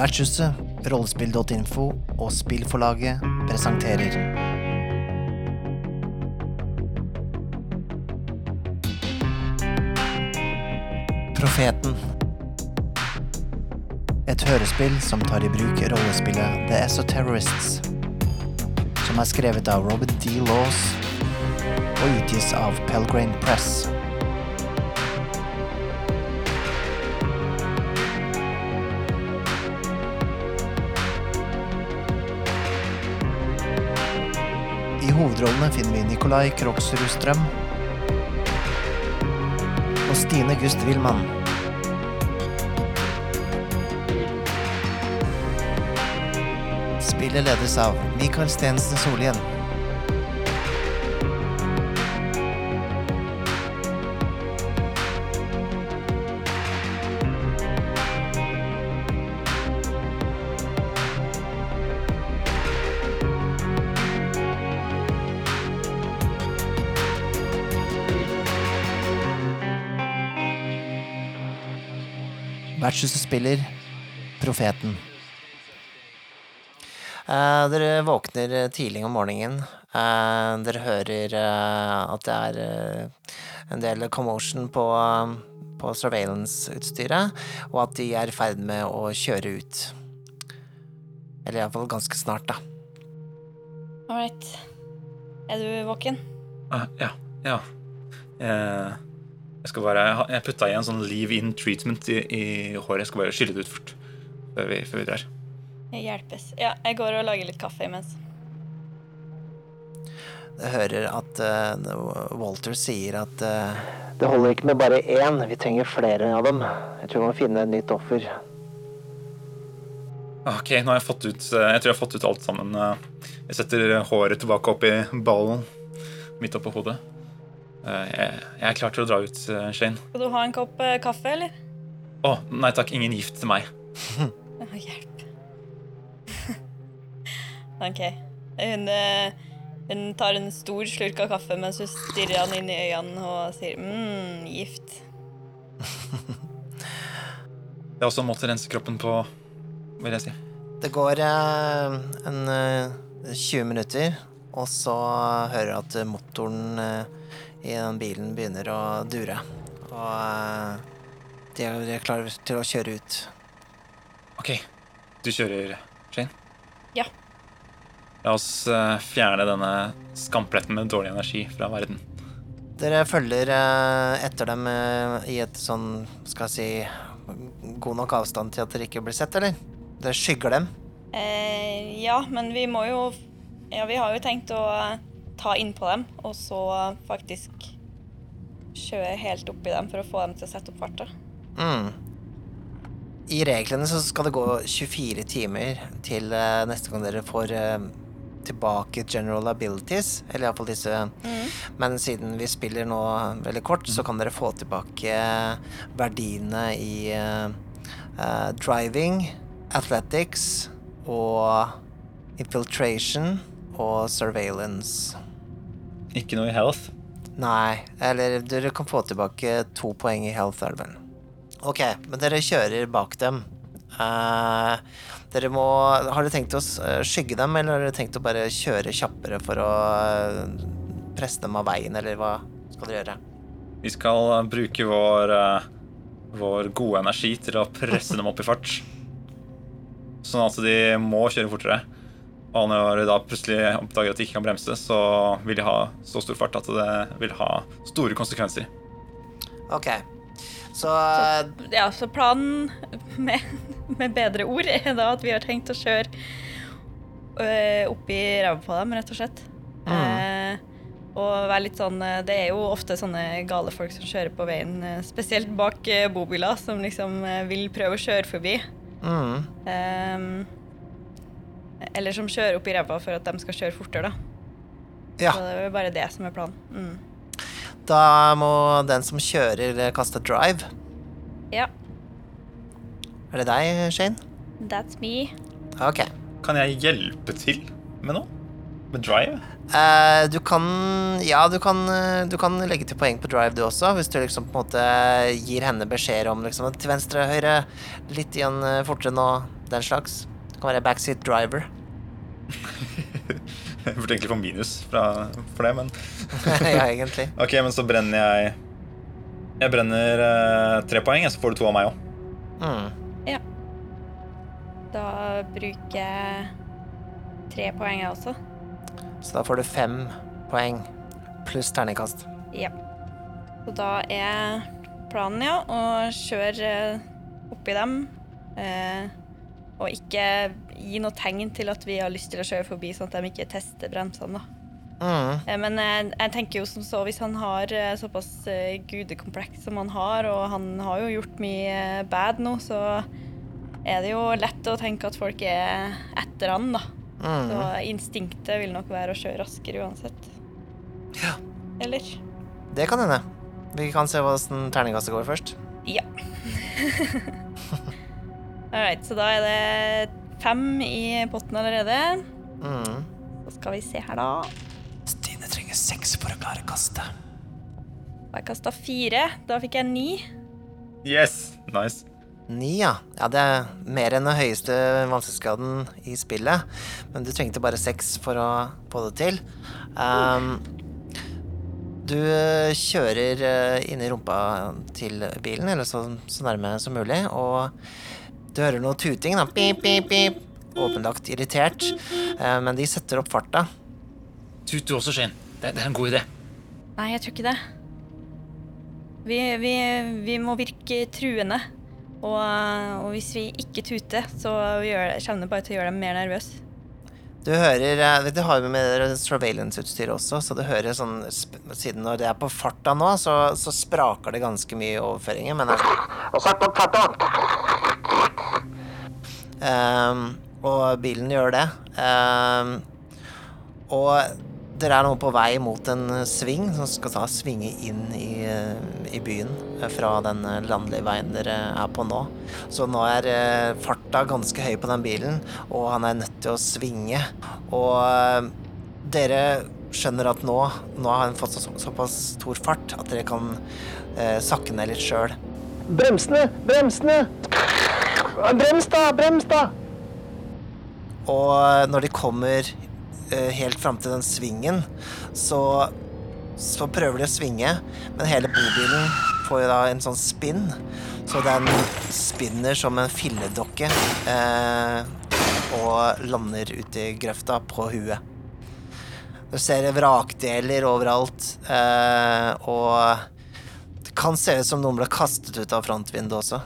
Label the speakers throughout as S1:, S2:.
S1: Vertshuset, rollespill.info og spillforlaget presenterer Profeten. Et hørespill som tar i bruk rollespillet The Esoterrorists. Som er skrevet av Robin D. Laws og utgis av Pelgrane Press. Hovedrollene finner vi Nikolai Kroksrud Strøm og Stine Gust Wilman. Spillet ledes av Mikael Stensen Solhjell. Vertshuset spiller Profeten. Eh, dere våkner tidlig om morgenen. Eh, dere hører eh, at det er eh, en del commotion på, på surveillance-utstyret, og at de er i ferd med å kjøre ut. Eller iallfall ganske snart, da.
S2: All right. Er du våken?
S3: Uh, ja. Ja. Eh, jeg skal bare Jeg putta i en sånn leave in treatment i, i håret. Jeg skal bare skylle det ut fort før vi, før vi drar.
S2: Jeg hjelpes. Ja, jeg går og lager litt kaffe imens.
S1: Jeg hører at uh, Walter sier at uh, Det holder ikke med bare én, vi trenger flere av dem. Jeg tror vi må finne et nytt offer.
S3: Ok, nå har jeg fått ut uh, Jeg tror jeg har fått ut alt sammen. Jeg setter håret tilbake opp i ballen midt oppå hodet. Eh, Jeg, jeg er klar til å dra ut, eh, Shane.
S2: Skal du ha en kopp eh, kaffe, eller?
S3: Å, nei takk, ingen gift til meg.
S2: Å, hjelp. OK. Hun, eh, hun tar en stor slurk av kaffe mens hun stirrer han inn i øynene og sier mm, gift.
S3: Det er også en måte å rense kroppen på, vil jeg si.
S1: Det går eh, en eh, 20 minutter, og så hører jeg at motoren eh, i den bilen begynner å dure. Og eh, de er, de er klare til å kjøre ut.
S3: Ok, du kjører, Shane?
S2: Ja.
S3: La oss eh, fjerne denne skampletten med dårlig energi fra verden.
S1: Dere følger eh, etter dem i et sånn, skal jeg si, god nok avstand til at dere ikke blir sett, eller? Dere skygger dem.
S2: Eh, ja, men vi må jo Ja, vi har jo tenkt å ta innpå dem, og så faktisk kjøre helt oppi dem for å få dem til å sette opp farta.
S1: Mm. I reglene så skal det gå 24 timer til eh, neste gang dere får eh, tilbake general abilities, eller iallfall disse Men siden vi spiller nå veldig kort, så kan dere få tilbake verdiene i eh, eh, driving, athletics og infiltration og surveillance.
S3: Ikke noe i health.
S1: Nei, eller dere kan få tilbake to poeng i health, er det vel. Ok, men dere kjører bak dem. Uh, dere må Har dere tenkt å eh, skygge dem, eller har dere tenkt å bare kjøre kjappere for å eh, presse dem av veien, eller hva skal dere gjøre?
S3: Vi skal bruke vår, vår gode energi til å presse dem opp i fart. Sånn at de må kjøre fortere. Og når de da plutselig oppdager at de ikke kan bremse, så vil de ha så stor fart at det vil ha store konsekvenser.
S1: Ok, så så
S2: Ja, så planen med, med bedre ord er da at vi har tenkt å kjøre øh, oppi ræva på dem, rett og slett. Eh, og være litt sånn eh, Det er jo ofte sånne gale folk som kjører på veien, eh, spesielt bak eh, bobiler, som liksom eh, vil prøve å kjøre forbi.
S1: mm,
S2: Ehm, eller som kjører opp i ræva for at de skal kjøre fortere, da.
S1: Ja,
S2: Så det er bare det som er planen. Mm.
S1: da må den som kjører, eh, kaste drive.
S2: Ja,
S1: Er det deg, Shane?
S2: that's me.
S1: Ok.
S3: Kan jeg hjelpe til med noe? Med drive?
S1: Uh, du kan Ja, du kan, eh, du kan legge til poeng på drive, du også, hvis du liksom på en måte gir henne beskjeder om liksom til venstre, og høyre, litt igjen fortere nå, den slags. Du kan være backseat driver.
S3: Jeg burde egentlig få minus fra, for det, men
S1: ja, egentlig.
S3: Ok, men så brenner jeg Jeg brenner eh, tre poeng, så får du to av meg òg.
S1: Mm.
S2: Da bruker jeg tre poeng, jeg også.
S1: Så da får du fem poeng pluss terningkast.
S2: Ja. Så da er planen, ja, å kjøre eh, oppi dem. Eh, og ikke gi noe tegn til at vi har lyst til å kjøre forbi, sånn at de ikke tester bremsene.
S1: Mm.
S2: Eh, Men jeg, jeg tenker jo som så, hvis han har eh, såpass eh, gudekompleks som han har, og han har jo gjort mye eh, bad nå, så er det jo lett å tenke at folk er etter han, da. Så
S1: Mm.
S2: instinktet vil nok være å kjøre raskere uansett.
S1: Ja.
S2: Eller?
S1: Det kan hende. Vi kan se hvordan terningkastet går først.
S2: Ja. All right, så da er det fem i potten allerede.
S1: Mm.
S2: Så skal vi se her, da.
S1: Stine trenger seks for å klare kastet.
S2: Og jeg kasta fire. Da fikk jeg ni.
S3: Yes! Nice.
S1: Ni, ja. Ja, det er mer enn den høyeste vanskelighetsgraden i spillet. Men du trengte bare seks for å få det til. Um, du kjører eh, inn i rumpa til bilen, eller så, så nærme som mulig, og du hører noe tuting, da. Pip, pip, pip. Åpenlagt irritert, eh, men de setter opp farta.
S3: Tut du også, Shane. Det, det er en god idé.
S2: Nei, jeg tror ikke det. Vi, vi, vi må virke truende. Og, og hvis vi ikke tuter, så gjør, kommer det bare til å gjøre dem mer nervøse.
S1: Du hører Det har jo med surveillance-utstyr også, så du hører sånn Siden når det er på farta nå, så, så spraker det ganske mye i overføringer, men! Ehm, og bilen gjør det. Um, og dere er nå på vei mot en sving som skal ta svinge inn i, eh, i byen eh, fra den eh, landlige veien dere er på nå. Så nå er eh, farta ganske høy på den bilen, og han er nødt til å svinge. Og eh, dere skjønner at nå, nå har han fått så, såpass stor fart at dere kan eh, sakke ned litt sjøl. Bremsene! Bremsene! Brems, da! Brems, da! Og eh, når de kommer eh, helt fram til den svingen, så, så prøver de å svinge, men hele bobilen får da en sånn spinn, så den spinner som en filledokke eh, og lander uti i grøfta på huet. Du ser vrakdeler overalt, eh, og det kan se ut som noen ble kastet ut av frontvinduet også.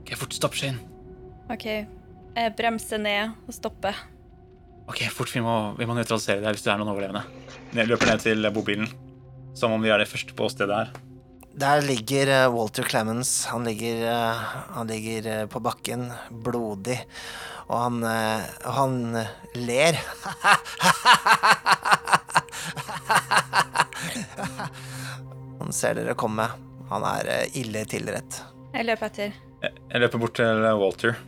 S3: Ok, fort stopp, Shane.
S2: OK. Jeg bremser ned og stopper.
S3: Ok, fort, vi må, vi må nøytralisere deg hvis det er noen overlevende. Jeg løper ned til bobilen, som om vi er det første på åstedet her.
S1: Der ligger eh, Walter Clemens. Han ligger, eh, han ligger eh, på bakken, blodig, og han, eh, han ler. Han ser dere komme. Han er eh, ille tilrett.
S2: Jeg løper etter.
S3: Jeg, jeg løper bort til Walter.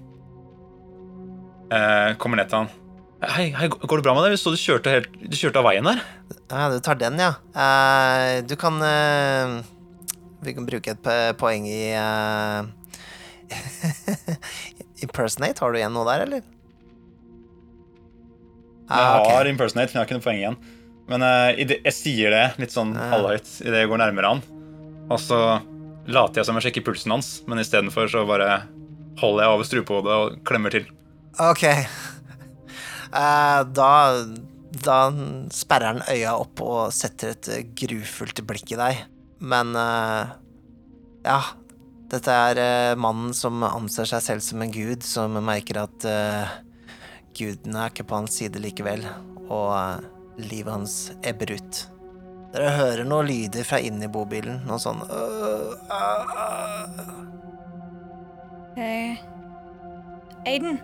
S3: Jeg kommer ned til han. Hei, hei, går det bra med deg? Vi så du kjørte, helt, du kjørte av veien der.
S1: Ja, du tar den, ja. Uh, du kan uh, Vi kan bruke et poeng i uh, Impersonate. Har du igjen noe der, eller?
S3: Jeg
S1: Ah, ok.
S3: har impersonate, men jeg har ikke noe poeng igjen. Men eh, i det, jeg sier det litt sånn
S1: uh.
S3: halvhøyt idet jeg går nærmere han. Og så later jeg som jeg sjekker pulsen hans, men istedenfor så bare holder jeg over strupehodet og klemmer til.
S1: Ok. Eh, da Da sperrer han øya opp og setter et grufullt blikk i deg. Men eh, ja. Dette er eh, mannen som anser seg selv som en gud, som merker at uh, guden er ikke på hans side likevel, og livet hans ebber ut. Dere hører noen lyder fra inni bobilen, noe sånn øh, øh.
S2: Eh, Aiden,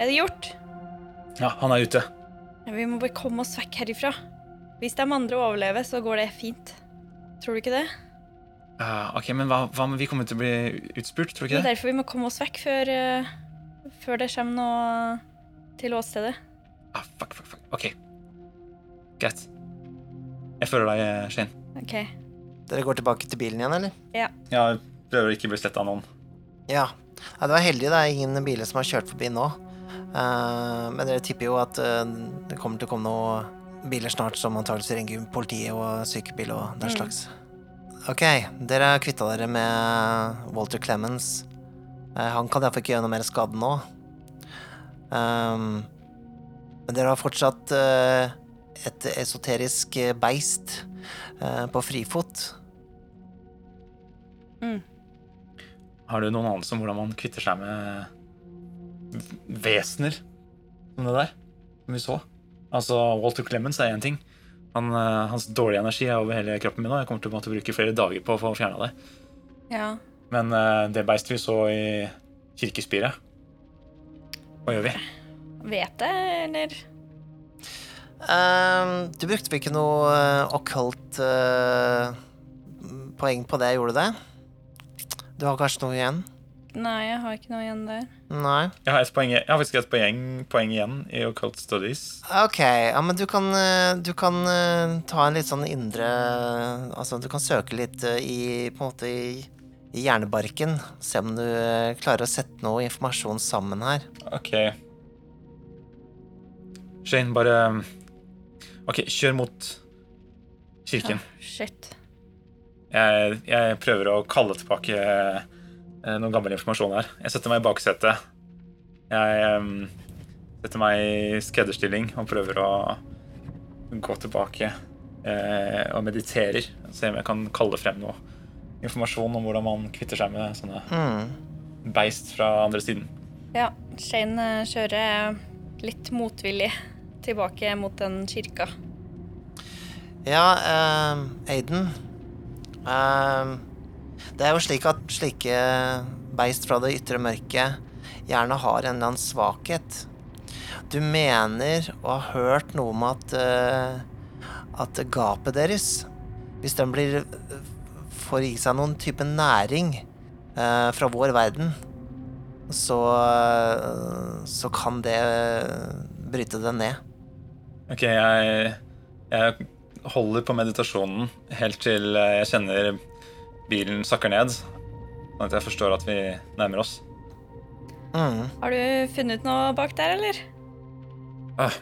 S2: er det gjort?
S3: Ja, han er ute.
S2: Vi må bare komme oss vekk herifra. Hvis de andre overlever, så går det fint. Tror du ikke det?
S3: Uh, ok, men hva, hva om vi kommer til å bli utspurt? Tror du
S2: Det
S3: ikke
S2: er
S3: det?
S2: derfor vi må komme oss vekk før, uh, før det kommer noe til åstedet.
S3: Ah, fuck, fuck, fuck. OK. Greit. Jeg følger deg, Shane.
S2: OK.
S1: Dere går tilbake til bilen igjen, eller?
S2: Ja.
S3: Jeg prøver å ikke bli slett av noen.
S1: Ja. ja det var heldig det er ingen biler som har kjørt forbi nå. Eh, men dere tipper jo at eh, det kommer til å komme noen biler snart som antakeligvis ringer politiet og sykebil og den slags. Ok, dere har kvitta dere med Walter Clemens. Eh, han kan iallfall ikke gjøre noe mer skade nå. Um, men dere har fortsatt uh, et esoterisk beist uh, på frifot.
S3: Har du noen anelse om hvordan man kvitter seg med vesener som det der? Som vi så? Altså, Walter Clemens er én ting. Han, eh, hans dårlige energi er over hele kroppen min nå. Jeg kommer til å måtte bruke flere dager på å få fjerna det.
S2: Ja.
S3: Men eh, det beistet vi så i kirkespiret Hva gjør vi?
S2: Vet jeg, eller?
S1: Um, du brukte vel ikke noe uh, okkult uh, poeng på det, gjorde du det? Du har kanskje noe igjen?
S2: Nei, jeg har ikke noe igjen der.
S1: Nei?
S3: Jeg har, et poeng, jeg har faktisk et poeng, poeng igjen i Occult Studies.
S1: Ok, ja, men du kan, eh, du kan eh, ta en litt sånn indre Altså, du kan søke litt eh, i På en måte i, i hjernebarken. Se om du klarer å sette noe informasjon sammen her.
S3: OK. Shane, bare OK, kjør mot kirken.
S2: Shit.
S3: Jeg, jeg prøver å kalle tilbake eh, noe gammel informasjon her. Jeg setter meg i baksetet. Jeg um, setter meg i skredderstilling og prøver å gå tilbake uh, og mediterer. Se om jeg kan kalle frem noe informasjon om hvordan man kvitter seg med sånne
S1: Mm.
S3: beist fra andre siden.
S2: Ja, Shane eh, kjører litt motvillig tilbake mot den kirka.
S1: Ja, ehm, Aiden. Ehm, det er jo slik at slike beist fra det ytre mørket gjerne har en eller annen svakhet. Du mener å ha hørt noe om at eh, at gapet deres, hvis den blir får i seg noen type næring eh, fra vår verden, så så kan det bryte det ned.
S3: Ok, jeg, jeg holder på meditasjonen helt til eh, jeg kjenner bilen sakker ned. Sånn at jeg forstår at vi nærmer oss.
S1: Mm.
S2: Har du funnet noe bak der, eller?
S3: Ah,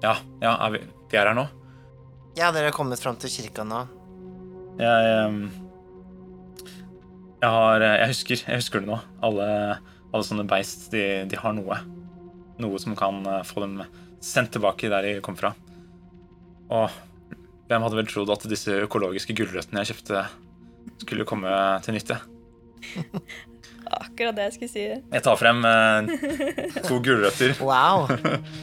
S3: Ja, ja, er vi, vi er her nå.
S1: Ja, dere har kommet fram til kirka nå.
S3: Jeg, ehm, jeg har Jeg husker, jeg husker det nå. Alle, alle sånne beist, de, de har noe. Noe som kan eh, få dem sendt tilbake der de kom fra. Og hvem hadde vel trodd at disse økologiske gulrøttene jeg kjøpte, skulle komme til nytte?
S2: Akkurat det jeg skulle si.
S3: Jeg tar frem eh, to gulrøtter
S1: Wow.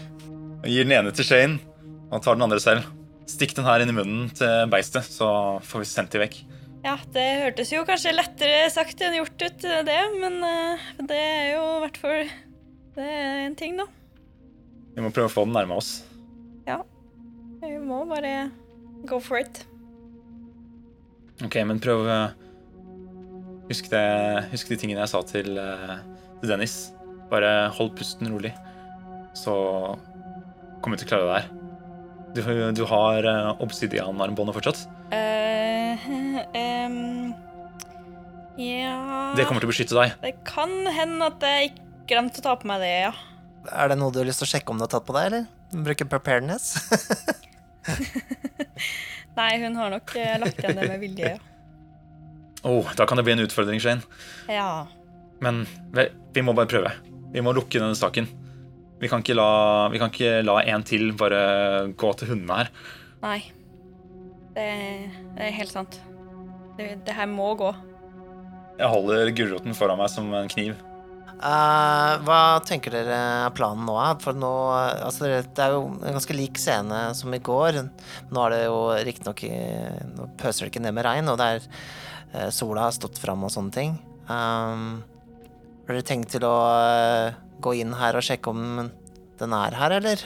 S3: gir den ene til Shane og tar den andre selv. Stikk den her inn i munnen til beistet, så får vi sendt de vekk.
S2: Ja, det hørtes jo kanskje lettere sagt enn gjort ut, det, men eh, det er jo i hvert fall Det er en ting, da.
S3: Vi må prøve å få den nærme oss.
S2: Ja. Vi må bare go for it.
S3: Ok, men prøv å Husk, det, husk de tingene jeg sa til, eh, til Dennis. Bare hold pusten rolig, så kommer du til å klare det her. Du, du har uh, obsidian-armbåndet fortsatt.
S2: Eh, um, ja
S3: Det kommer til å beskytte deg.
S2: Det kan hende at jeg ikke glemte å ta på meg det, ja.
S1: Er det noe du har lyst til å sjekke om du har tatt på deg, eller? Bruke preparedness?
S2: Nei, hun har nok eh, lagt igjen det med vilje, ja.
S3: Oh, da kan det bli en utfordring, Shane.
S2: Ja.
S3: Men vel, vi må bare prøve. Vi må lukke denne saken. Vi kan ikke la, vi kan ikke la en til bare gå til hundene her.
S2: Nei. Det, det er helt sant. Det, det her må gå.
S3: Jeg holder gulroten foran meg som en kniv.
S1: Eh, hva tenker dere er planen nå? For nå Altså, det det er jo en ganske lik scene som i går. Nå er det jo riktignok Nå pøser det ikke ned med regn, og det er eh, sola har stått fram og sånne ting. Um, har dere tenkt til å uh, gå inn her og sjekke om den er her, eller?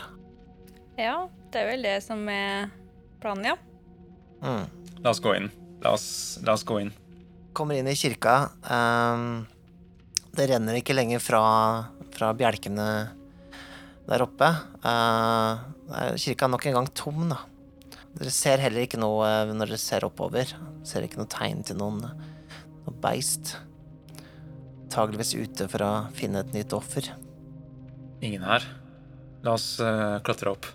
S2: Ja, det er vel det som er planen, ja.
S1: Mm.
S3: La oss gå inn. La oss, la oss gå inn.
S1: Kommer inn i kirka. Um, det renner ikke lenger fra, fra bjelkene der oppe. Eh, er kirka er nok en gang tom, da. Dere ser heller ikke noe eh, når dere ser oppover. Ser ikke noe tegn til noen, noe beist. Antageligvis ute for å finne et nytt offer.
S3: Ingen her. La oss uh, klatre opp.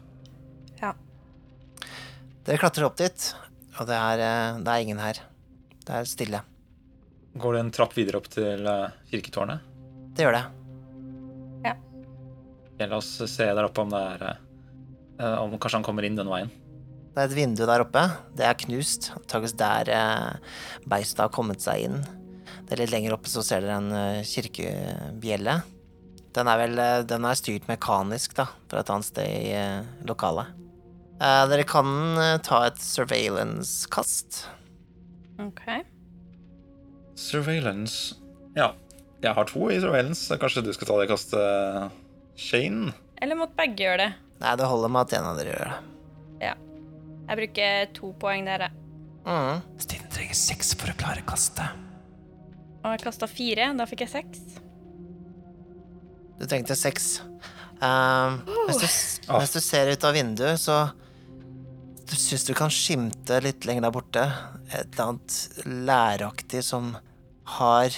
S2: Ja.
S1: Dere klatrer opp dit, og det er, det er ingen her. Det er stille.
S3: Går det en trapp videre opp til eh, kirketårnet?
S1: Det gjør det.
S3: Ja. la oss se der oppe om det er eh, Om kanskje han kommer inn den veien.
S1: Det er et vindu der oppe. Det er knust. Antakeligvis der eh, beistet har kommet seg inn. Det er litt lenger oppe så ser dere en kirkebjelle. Den er vel den er styrt mekanisk, da, fra et annet sted i lokalet. Eh, dere kan ta et surveillance-kast.
S2: OK.
S3: Surveillance Ja. Jeg har to i surveillance, kanskje du skal ta det kastet, Shane?
S2: Eller måtte begge gjøre det?
S1: Nei, det holder med at en av dere gjør det. Ja.
S2: Jeg bruker to poeng der, jeg.
S1: Mm. Stine trenger seks for å klare kastet.
S2: Og jeg kasta fire. Da fikk jeg seks.
S1: Du trengte seks. Uh, oh. hvis,
S3: du,
S1: hvis, du ser ut av vinduet, så syns du kan skimte litt lenger der borte et eller annet læraktig som har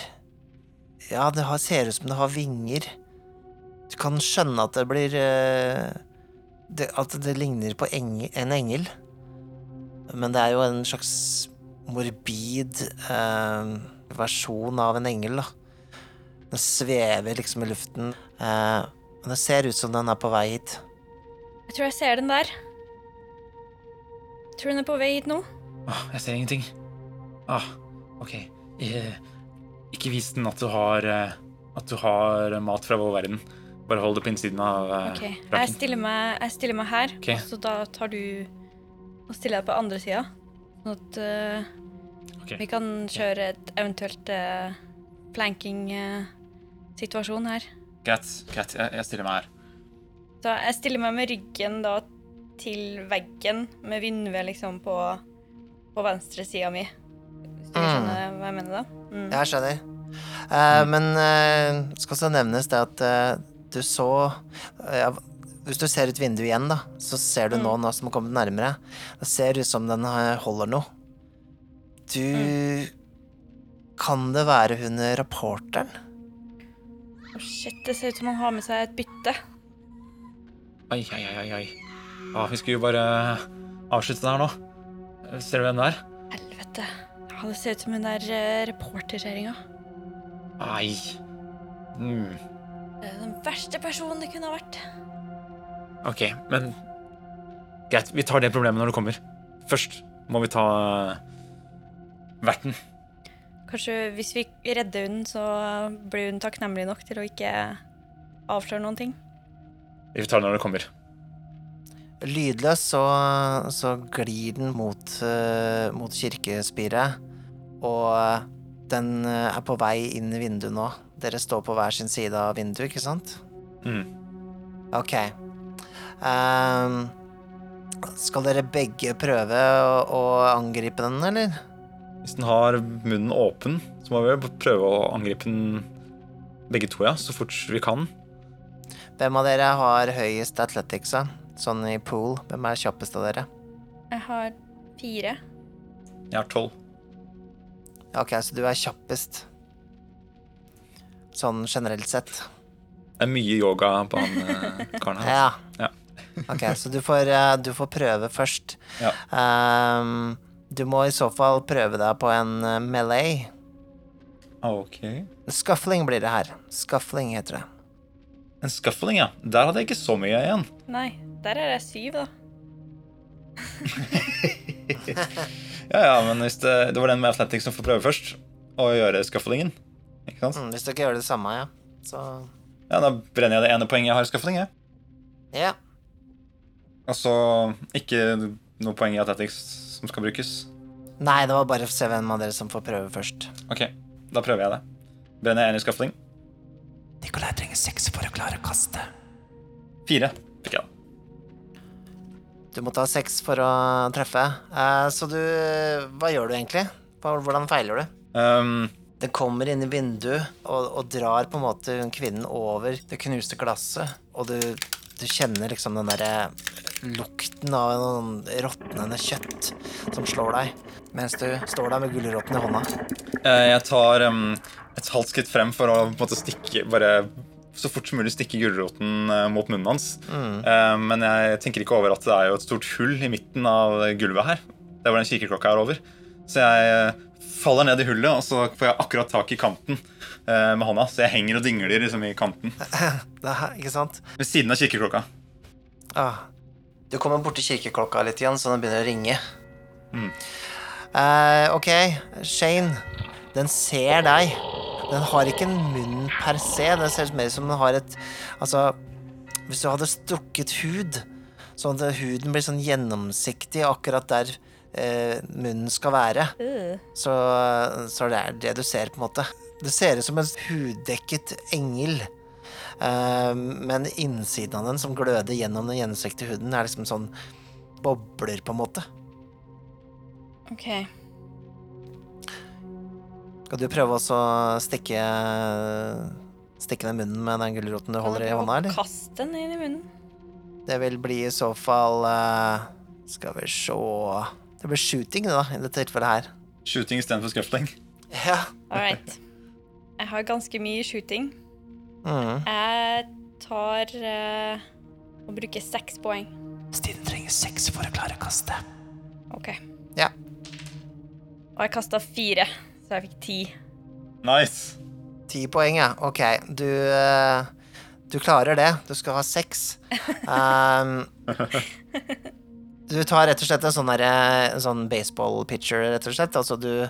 S1: Ja, det har, ser ut som det har vinger. Du kan skjønne at det blir eh, det, At det ligner på eng, en engel. Men det er jo en slags morbid eh, versjon av en engel, da. Den svever liksom i luften. Eh, men det ser ut som den er på vei hit.
S2: Jeg tror jeg ser den der. Tror hun er på vei hit nå.
S3: Ah, jeg ser ingenting. Ah, OK. Eh, ikke vis den at du har eh, At du har mat fra vår verden. Bare hold det på innsiden av eh,
S2: Ok, Jeg stiller meg, jeg stiller meg her,
S3: Ok.
S2: og så da tar du Og stiller deg på andre sida. Sånn at eh,
S3: Ok.
S2: vi kan kjøre et eventuelt uh, planking-situasjon her.
S3: Greit, greit. Jeg, jeg stiller meg her.
S2: Så jeg stiller meg med ryggen da til veggen, med vinduet liksom på, på venstre sida mi. Hvis du
S1: Mm.
S2: skjønner hva jeg mener da? Mm.
S1: Jeg skjønner. Eh, men uh, skal også nevnes det at uh, du så ja, Hvis du ser ut vinduet igjen, da, så ser du nå, nå som har kommet nærmere, det ser ut som den holder noe. Du Kan det være hun rapporteren?
S2: Å, shit, det ser ut som han har med seg et bytte.
S3: Oi, oi, oi, oi, Ah, vi skulle jo bare avslutte det her nå. Ser du hvem det er?
S2: Helvete. Ja, det ser ut som hun der uh, reporterkjerringa.
S3: Nei. Mm.
S2: Det er den verste personen det kunne ha vært.
S3: OK, men Greit, vi tar det problemet når det kommer. Først må vi ta eh, verten.
S2: Kanskje hvis vi redder hun, så blir hun takknemlig nok til å ikke avsløre noen ting.
S3: Vi tar det når det kommer.
S1: Lydløs så, så glir den mot, eh, mot kirkespiret, og den eh, er på vei inn i vinduet nå. Dere står på hver sin side av vinduet, ikke sant?
S3: Mm.
S1: Ok. Um, skal dere begge prøve å, å angripe den, eller?
S3: Hvis den har munnen åpen, så må vi prøve å angripe den begge to, ja, så fort vi kan.
S1: Hvem av dere har høyest athletics, da? Sånn i pool. Hvem er kjappest av dere?
S2: Jeg har fire.
S3: Jeg har tolv.
S1: Ok, så du er kjappest. Sånn generelt sett.
S3: Det er mye yoga på han eh, karen her.
S1: Ja.
S3: Ja.
S1: Ok, så du får, eh, du får prøve først.
S3: Ja.
S1: Um, du må i så fall prøve deg på en eh, melee.
S3: OK.
S1: Scuffling blir det her. Scuffling heter det.
S3: En scuffling, ja. Der hadde jeg ikke så mye igjen.
S2: Nei, der er det syv, da.
S3: Ja, ja, men hvis det, det var den med athletics som får prøve først, å gjøre scufflingen. Ikke sant?
S1: Mm, hvis dere gjør det samme, ja. Så
S3: Ja, da brenner jeg det ene poenget jeg har i scuffling, jeg.
S1: Ja.
S3: Altså så ikke noe poeng i athletics som skal brukes.
S1: Nei, det var bare å se hvem av dere som får prøve først.
S3: OK, da prøver jeg det. Brenner jeg en i scuffling.
S1: Nikolai trenger seks for å klare å kaste.
S3: Fire fikk jeg, da.
S1: Du må ta seks for å treffe. Uh, så du Hva gjør du egentlig? Hvordan feiler du?
S3: Um,
S1: Den kommer inn i vinduet og, og drar på en måte kvinnen over det knuste glasset, og du Du kjenner liksom den derre lukten av noen råtnende kjøtt som slår deg, mens du står der med gulroten i hånda.
S3: Uh, Jeg tar um, et halvt skritt frem for å på en måte stikke Bare så fort som mulig stikke gulroten eh, mot munnen hans. Mm. Men jeg tenker ikke over at det er jo et stort hull i midten av gulvet her. Det var den kirkeklokka er over. Så jeg eh, faller ned i hullet, og så får jeg akkurat tak i kanten eh, med hånda. Så jeg henger og dingler liksom i kanten
S1: Det her, ikke sant?
S3: ved siden av kirkeklokka.
S1: Ah. Du kommer borti kirkeklokka litt igjen, så den begynner å ringe. Eh, ok, Shane. Den ser deg. Den har ikke en munn per se. Det ser mer ut som den har et Altså, hvis du hadde strukket hud, sånn at huden blir sånn gjennomsiktig akkurat der eh, munnen skal være,
S2: uh.
S1: så, så er det det du ser, på en måte. Det ser ut som en huddekket engel. Eh, men innsiden av den som gløder gjennom den gjennomsiktige huden, er liksom sånn bobler, på en måte.
S2: OK.
S1: Skal du prøve også å stikke Stikke den munnen med den gulroten du holder i hånda, eller?
S2: Kast den inn i munnen.
S1: Det vil bli i så fall eh, Skal vi se Det blir shooting, da, i dette tilfellet her.
S3: Shooting istedenfor scuffling.
S1: Ja.
S2: All right. Jeg har ganske mye shooting.
S1: Mm.
S2: Jeg tar uh, og bruker seks poeng.
S1: Stine trenger seks for å klare å kaste.
S2: OK.
S1: Ja.
S2: Og jeg kasta fire, så jeg fikk ti.
S3: Nice.
S1: Ti poeng, ja. Ok, du eh, Du klarer det. Du skal ha seks. Um, du tar rett og slett en sånn, der, en sånn baseball pitcher, rett og slett. Altså du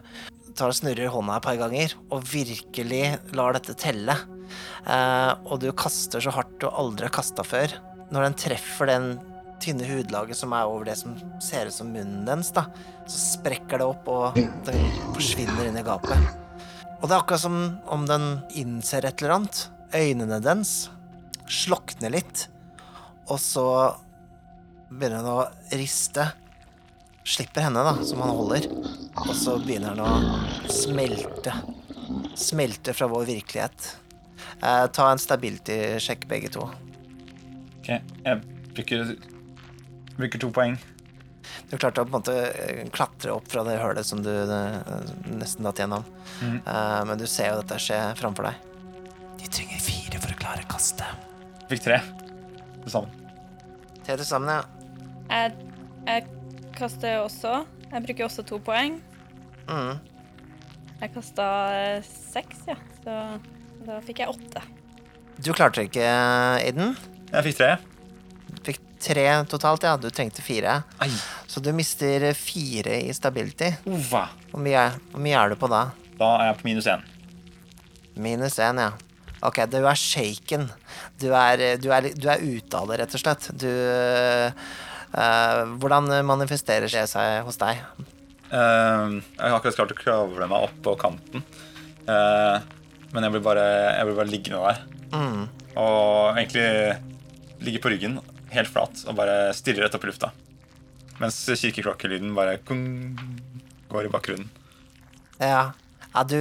S1: tar og snurrer hånda et par ganger og virkelig lar dette telle. Uh, og du kaster så hardt du aldri har kasta før. Når den treffer den tynne hudlaget som er over det som ser ut som munnen dens, da, så sprekker det opp, og den forsvinner inn i gapet. Og det er akkurat som om den innser et eller annet. Øynene dens slokner litt, og så begynner den å riste. Slipper henne, da, som han holder, og så begynner den å smelte. Smelte fra vår virkelighet. Eh, ta en stability-sjekk, begge to.
S3: Ok, Jeg bruker, bruker to poeng.
S1: Du klarte å på en måte eh, klatre opp fra det hølet som du eh, nesten datt gjennom.
S3: Mm.
S1: Uh, men du ser jo dette skje framfor deg. De trenger fire for å klare kastet.
S3: Fikk tre til sammen.
S1: Tre til sammen, ja.
S2: Jeg, jeg kaster også. Jeg bruker også to poeng.
S1: Mm.
S2: Jeg kasta seks, ja. Så da fikk jeg åtte.
S1: Du klarte ikke, Aiden.
S3: Jeg fikk tre.
S1: Du fikk tre totalt, ja. Du trengte fire.
S3: Ai.
S1: Så du mister fire i stability.
S3: Ova.
S1: Hvor mye, hvor mye er du på da?
S3: Da er jeg på minus én.
S1: Minus én, ja. Ok, du er shaken. Du er, du er, du er ute av det, rett og slett. Du uh, Hvordan manifesterer det seg hos deg?
S3: Uh, jeg har akkurat klart å kravle meg opp på kanten. Uh, men jeg blir bare, jeg blir bare liggende der.
S1: Mm.
S3: Og egentlig ligge på ryggen, helt flat, og bare stirrer rett opp i lufta. Mens kirkeklokkelyden bare kung, går i bakgrunnen.
S1: Ja. ja du,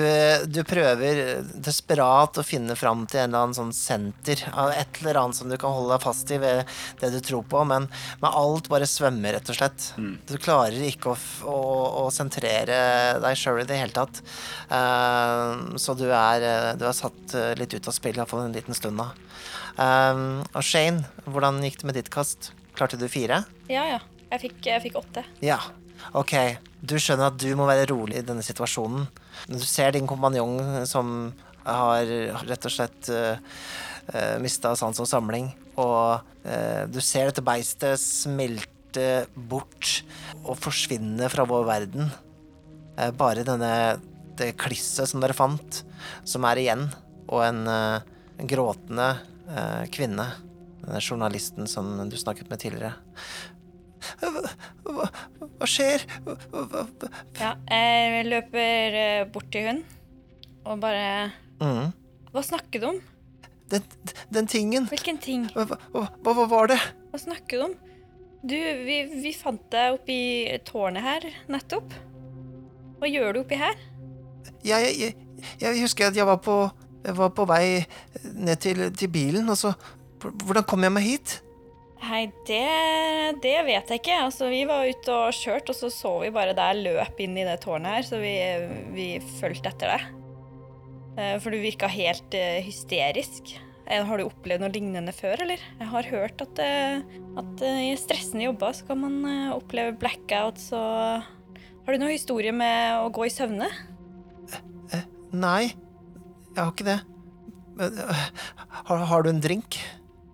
S1: du prøver desperat å finne fram til en eller annen sånn senter et eller annet som du kan holde deg fast i ved det du tror på, men, men alt bare svømmer, rett og slett. Du klarer ikke å, å, å sentrere deg sjøl i det hele tatt. Uh, så du er, eh, du er satt eh, litt ut av spill, iallfall en liten stund da. Eh, og Shane, hvordan gikk det med ditt kast? Klarte du fire?
S2: Ja, ja. Jeg fikk, jeg fikk åtte.
S1: Ja, ok. Du skjønner at du må være rolig i denne situasjonen. Du ser din kompanjong som har rett og slett uh, mista sans og samling, og uh, du ser dette beistet smelte bort og forsvinne fra vår verden. Uh, bare denne det klisset som dere fant, som er igjen, og en, eh, gråtende eh, kvinne. Denne journalisten som du snakket med tidligere. Hva, hva, hva skjer? Hva?
S2: Ja, jeg løper eh, bort til hun og bare
S1: Mm.
S2: Hva snakker du om?
S1: Den, den tingen
S2: Hvilken ting?
S1: hva var det?
S2: Hva snakker du om? Du, vi, vi fant deg oppi tårnet her nettopp. Hva gjør du oppi her?
S1: Jeg, jeg, jeg husker at jeg var på, jeg var på vei ned til, til bilen, og så Hvordan kom jeg meg hit?
S2: Nei, det, det vet jeg ikke. Altså, vi var ute og kjørte, og så så vi bare deg løp inn i det tårnet her, så vi, vi fulgte etter deg. Eh, For du virka helt eh, hysterisk. Eh, Har du opplevd noe lignende før, eller? Jeg har hørt at, at i stressende jobber så kan man oppleve blackouts og Har du noen historie med å gå i søvne?
S1: Nei, jeg har ikke det. Men, øh, Har, har du en drink?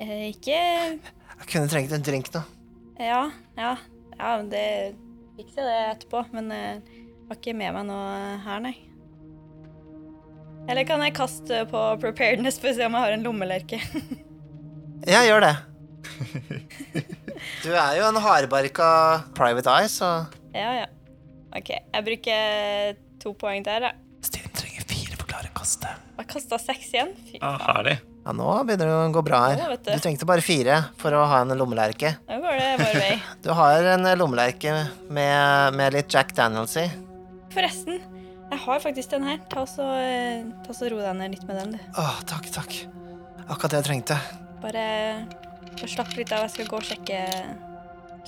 S2: Eh, ikke
S1: Jeg kunne trengt en drink nå.
S2: Ja, ja. Ja, men det fikser det etterpå. Men jeg har ikke med meg noe her, nei. Eller kan jeg kaste på preparedness for å se om jeg har en lommelerke?
S1: Jeg gjør det. Du er jo en hardbarka private eye, så
S2: ja, ja. OK, jeg bruker to poeng der, da.
S1: Stine trenger fire for å klare kastet.
S2: Jeg kasta seks igjen. Fy faen.
S3: Ah, herlig.
S1: Ja, nå begynner det å gå bra her.
S2: Nå, du.
S1: Du trengte bare fire for å ha en lommelerke.
S2: Nå går det vår vei.
S1: Du har en lommelerke med, med litt Jack Daniels i.
S2: Forresten, jeg har faktisk den her. Ta så, eh, ta så ro deg ned litt med den, du.
S1: Åh, takk, takk. Akkurat det jeg trengte.
S2: Bare, bare slapp litt av. Jeg skal gå og sjekke,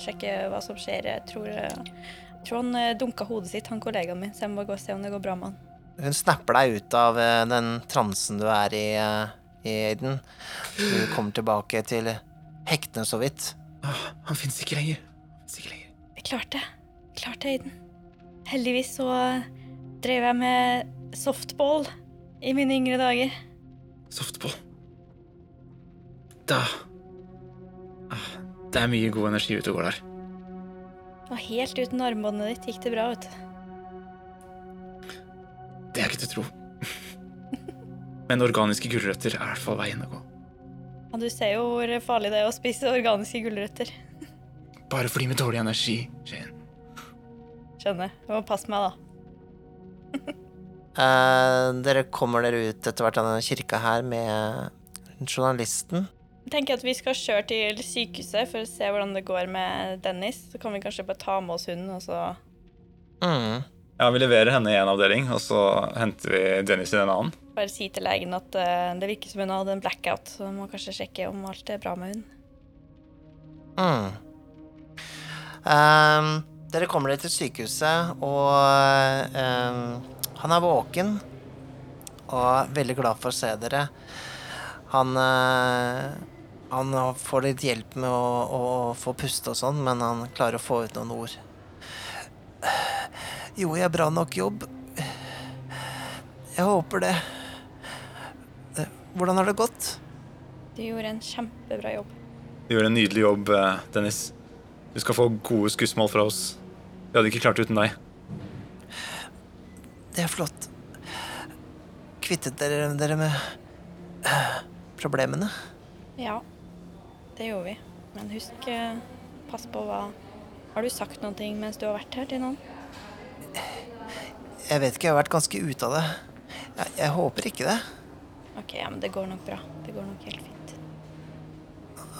S2: sjekke hva som skjer. Jeg tror, jeg tror han eh, dunka hodet sitt, han kollegaen min, så jeg må bare gå og se om det går bra med han.
S1: Hun snapper deg ut av eh, den transen du er i, eh, i Aiden. Du kommer tilbake til hektene så vidt.
S3: Ah, han fins ikke lenger. Ikke lenger.
S2: Jeg klarte det. Klarte det, Aiden. Heldigvis så drev jeg med softball i mine yngre dager.
S3: Softball. Da ah, Det er mye god energi ute og går der.
S2: Og helt uten armbåndet ditt gikk det bra, vet du.
S3: Det er ikke til å tro. Men organiske gulrøtter er i hvert fall veien å gå.
S2: Ja, du ser jo hvor farlig det er å spise organiske gulrøtter.
S3: Bare for de med dårlig energi, Shane.
S2: Skjønner. Du må passe meg, da.
S1: Eh, dere kommer dere ut etter hvert av denne kirka her med journalisten.
S2: Jeg tenker at vi skal kjøre til sykehuset for å se hvordan det går med Dennis. Så kan vi kanskje bare ta med oss hunden, og så
S1: Mm.
S3: Ja, Vi leverer henne i en avdeling, og så henter vi Dennis i en annen.
S2: bare si til legen at eh, det virker som hun hadde en blackout, så vi må kanskje sjekke om alt er bra med hun.
S1: Mm. Um, dere kommer dere til sykehuset, og um, han er våken og er veldig glad for å se dere. Han uh, Han får litt hjelp med å, å, å få puste og sånn, men han klarer å få ut noen ord. Gjorde jeg bra nok jobb? Jeg håper det. Hvordan har det gått?
S2: Du gjorde en kjempebra jobb.
S3: Du gjorde en nydelig jobb, eh, Dennis. Du skal få gode skussmål fra oss. Vi hadde ikke klart det uten deg.
S1: Det er flott. Kvittet dere dere med eh, problemene?
S2: Ja, det gjorde vi. Men husk, eh, pass på hva Har du sagt ting mens du har vært her til noen?
S1: Jeg vet ikke, jeg har vært ganske ute av det. Jeg, jeg håper ikke det.
S2: OK, ja, men det går nok bra. Det går nok helt fint.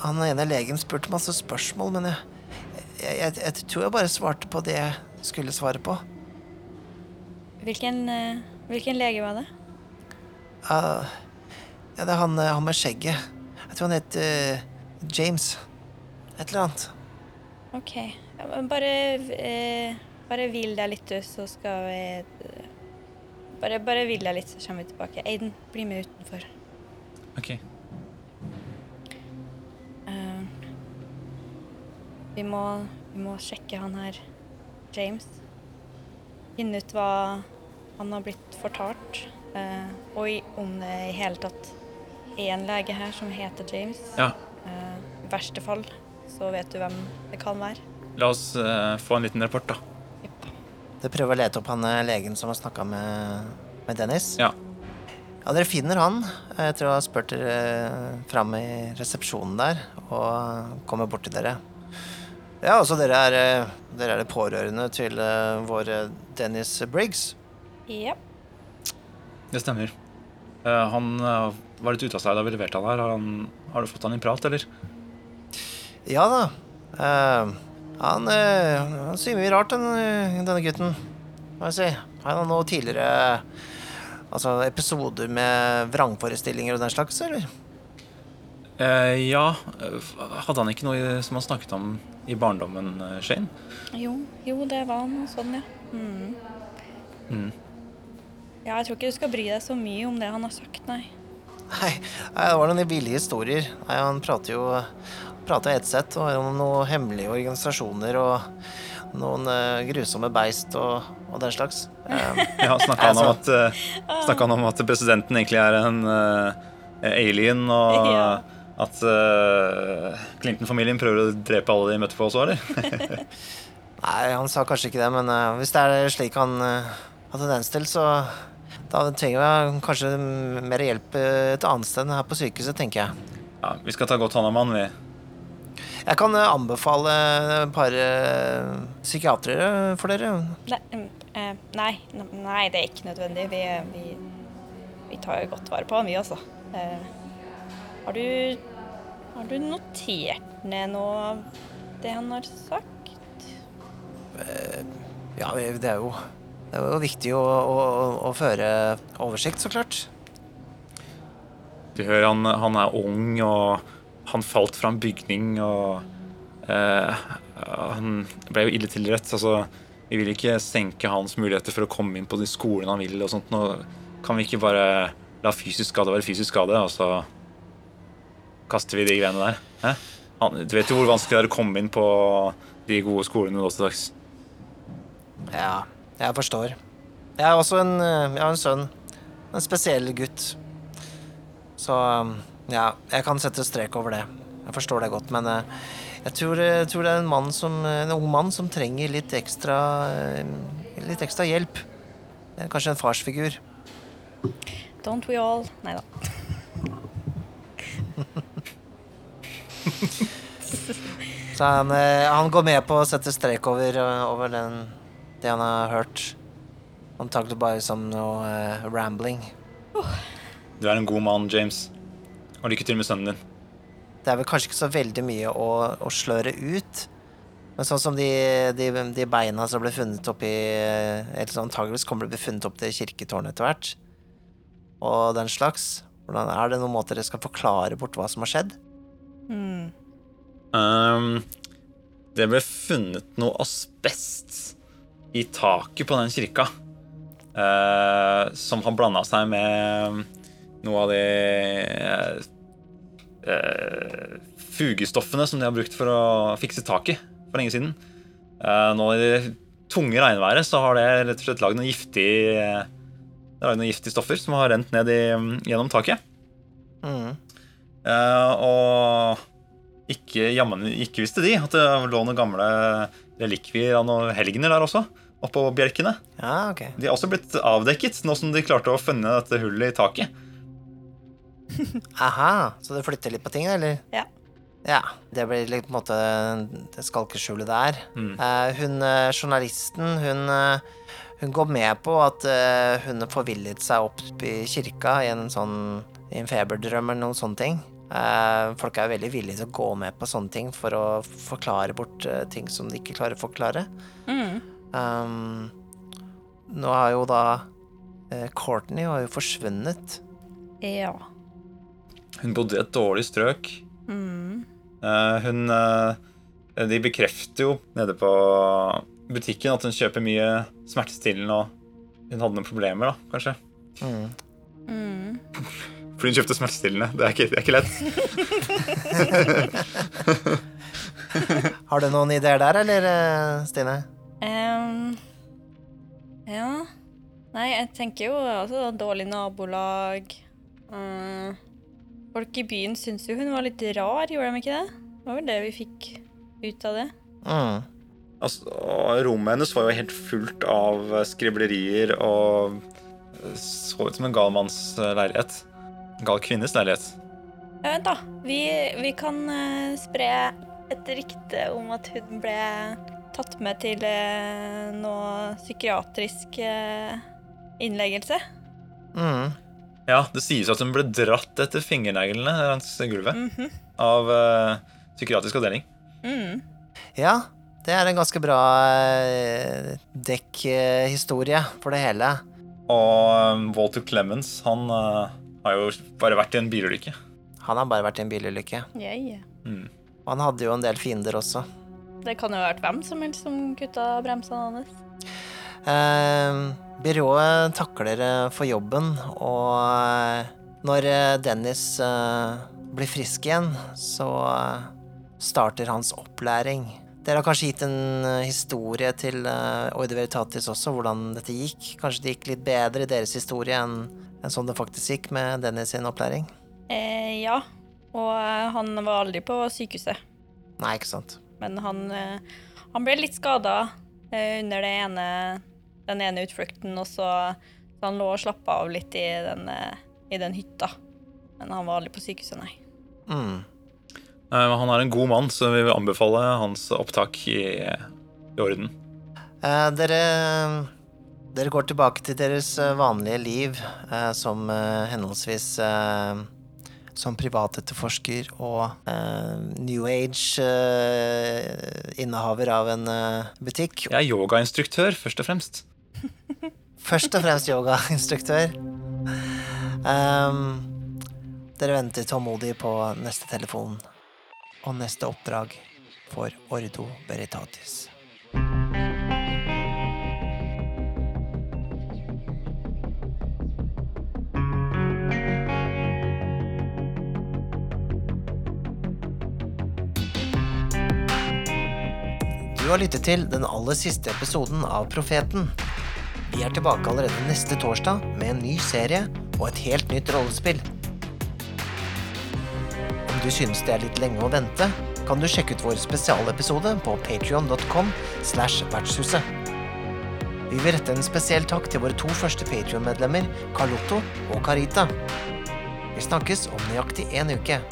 S1: Han ene legen spurte masse spørsmål, men jeg, jeg, jeg, jeg tror jeg bare svarte på det jeg skulle svare på.
S2: Hvilken, eh, hvilken lege var det?
S1: Uh, ja, det er han, eh, han med skjegget. Jeg tror han het uh, James. Et eller annet.
S2: OK. Ja, bare eh, Bare hvil deg litt, du, så skal vi eh, Bare, bare hvil deg litt, så kommer vi tilbake. Aiden, bli med utenfor.
S3: Ok.
S2: Eh, vi, må, vi må sjekke han her, James. Finne ut hva han har blitt fortalt. eh, og i, om det i hele tatt er en lege her som heter James.
S3: Ja,
S2: Eh, I verste fall så vet du hvem det kan være.
S3: La oss eh, få en liten rapport, da.
S1: Dere prøver å lete opp han eh, legen som har snakka med, med Dennis.
S3: Ja.
S1: Ja, dere finner han etter å ha spurt dere eh, fram i resepsjonen der, og kommer bort til dere. Ja, altså dere er, eh, dere er det pårørende til eh, vår eh, Dennis Briggs.
S2: Ja.
S3: Det stemmer. Eh, han eh, var litt ute av seg da vi leverte han her. Har, han, har du fått han i prat, eller?
S1: Ja da. eh, han, øh, han sier mye rart, den, eh, denne gutten. Hva skal jeg si? Har han noen tidligere Altså episoder med vrangforestillinger og den slags, eller?
S3: Eh, ja, hadde han ikke noe som han snakket om i barndommen, eh, Shane?
S2: Jo, jo, det var noe sånn, ja. Mm.
S3: Mm.
S2: Ja, jeg tror ikke du skal bry deg så mye om det han har sagt, nei.
S1: Nei, nei, det var noen ville historier. Nei, han prater jo prater ett sett og om noen hemmelige organisasjoner og noen eh, grusomme beist og, og den slags. Um,
S3: Ja, snakka han,
S1: Altså.
S3: at, eh, snakket han om at presidenten egentlig er en eh, alien, og
S2: Ja.
S3: at eh, Clinton-familien prøver å drepe alle de møtte på også, eller?
S1: nei, han sa kanskje ikke det, men eh, hvis det er slik han eh, har tendens til, så da trenger vi kanskje mer hjelp eh, et annet sted enn her på sykehuset, tenker jeg.
S3: Ja, vi skal ta godt hånd om han, vi.
S1: Jeg kan eh, anbefale et par eh, psykiatere for dere.
S2: Nei, mm, eh, nei, nei, det er ikke nødvendig. Vi, vi, vi tar jo godt vare på han, vi også. Eh, har du Har du notert ned noe av det han har sagt?
S1: Ja, det er jo, det er jo viktig å, å, å føre oversikt, så klart.
S3: Du hører han, han er ung, og han falt fra en bygning, og eh, han ble jo ille tilrett. Altså, vi vil ikke senke hans muligheter for å komme inn på de skolene han vil. og sånt. Nå kan vi ikke bare la fysisk skade være fysisk skade, og så kaster vi de greiene der. Hæ? Han, du vet jo hvor vanskelig det er å komme inn på de gode skolene nå til dags.
S1: Ja, jeg forstår. Jeg har også en, eh, jeg har en sønn. En spesiell gutt. Så um, ja, jeg kan sette strek over det. Jeg forstår det godt, men eh, jeg tror, jeg tror det er en, mann som, en ung mann som trenger litt ekstra, eh, litt ekstra hjelp. Eh, Kanskje en farsfigur.
S2: Don't we all? Nei da.
S1: Så han, eh, han går med på å sette strek over, eh, over den, det han har hørt. Antakelig bare som noe uh, rambling.
S3: Du er en god mann, James. Og lykke til med sønnen din.
S1: Det er vel kanskje ikke så veldig mye å, å sløre ut. Men sånn som de, de, de beina som ble funnet oppi Eller sånn, antageligvis kommer det til å bli funnet opp til kirketårnet etter hvert. Og den slags. Hvordan Er det noen måter dere skal forklare bort hva som har skjedd?
S2: Mm.
S3: Um, det ble funnet noe asbest i taket på den kirka. Uh, som har blanda seg med noe av de eh, fugestoffene som de har brukt for å fikse taket for lenge siden. Uh, nå i det tunge regnværet så har det rett og slett lagd noen giftige uh, noen giftige stoffer som har rent ned i, gjennom taket.
S1: Mm.
S3: Og ikke, jammen ikke visste de at det lå noen gamle relikvier av noen helgener der også, oppå bjelkene.
S1: Ja, okay.
S3: De har også blitt avdekket, nå som de klarte å finne dette hullet i taket.
S1: Aha, så det flytter litt på ting, eller?
S2: Ja.
S1: Ja, det blir litt på en måte det skalkeskjulet der.
S3: Mm.
S1: Eh, hun eh, journalisten, hun, eh, hun går med på at hun hun forvillet seg opp i kirka i en sånn i en feberdrøm eller noen sånne ting. Eh, folk er veldig villige til å gå med på sånne ting for å forklare bort ting som de ikke klarer å forklare.
S2: Mm.
S1: Um, nå har jo da Courtney har jo forsvunnet.
S2: Ja.
S3: Hun bodde i et dårlig strøk.
S2: Mm.
S3: Eh, hun eh, De bekrefter jo nede på butikken at hun kjøper mye smertestillende, og hun hadde noen problemer, da, kanskje.
S1: Mm.
S2: Mm.
S3: Fordi hun kjøpte smertestillende. Det er ikke, det er ikke lett.
S1: Har du noen ideer der, eller, eh, Stine?
S2: Um, ja Nei, jeg tenker jo altså dårlig nabolag. Eh, folk i byen syntes jo hun var litt rar, gjorde de ikke det? Det var vel det vi fikk ut av det.
S1: Mm.
S3: Altså, rommet hennes var jo helt fullt av skriblerier og så ut som en gal manns leilighet. En gal kvinnes leilighet.
S2: Ja, vent, da. Vi, vi kan eh, spre et rykte om at hun ble tatt med til eh, noe psykiatrisk eh, innleggelse.
S1: Mm.
S3: Ja, Det sies at hun ble dratt etter fingerneglene langs gulvet
S2: Mhm.
S3: av uh, psykiatrisk avdeling.
S2: Mm.
S1: Ja, det er en ganske bra uh, dekkhistorie for det hele.
S3: Og um, Walter Clemens han har jo bare vært i en bilulykke.
S1: Han har bare vært i en bilulykke.
S2: Yeah, yeah.
S3: Mm.
S1: Og han hadde jo en del fiender også.
S2: Det kan jo ha vært hvem som helst som kutta bremsene hans.
S1: Eh, byrået takler eh, for jobben, og eh, når eh, Dennis blir frisk igjen, så starter hans opplæring. Dere har kanskje gitt en historie til Oide Veritatis også, hvordan dette gikk. Kanskje det gikk litt bedre i deres historie enn enn sånn det faktisk gikk med Dennis sin opplæring?
S2: Eh, ja, og han var aldri på sykehuset.
S1: Nei, ikke sant.
S2: Men han, han ble litt skada under det ene, den ene utflukten, og så, så han lå og slappa av litt i den, eh, i den hytta. Men han var aldri på sykehuset, nei.
S1: Mm.
S3: Eh, Han er en god mann, så vi vil anbefale hans opptak i, i orden.
S1: Eh, dere, dere går tilbake til deres eh, vanlige liv eh, som eh, henholdsvis eh, som privatetterforsker og eh, New Age-innehaver av en eh, butikk.
S3: Jeg er yogainstruktør, først og fremst.
S1: Først og fremst yogainstruktør. Um, dere venter tålmodig på neste telefon og neste oppdrag for Ordo Veritatis. Du har lyttet til den aller siste episoden av Profeten. Vi er tilbake allerede neste torsdag med en ny serie og et helt nytt rollespill. Om du synes det er litt lenge å vente, kan du sjekke ut vår spesialepisode på patreon.com slash vertshuset. Vi vil rette en spesiell takk til våre to første Patreon-medlemmer, Carlotto og Carita. Vi snakkes om nøyaktig en uke.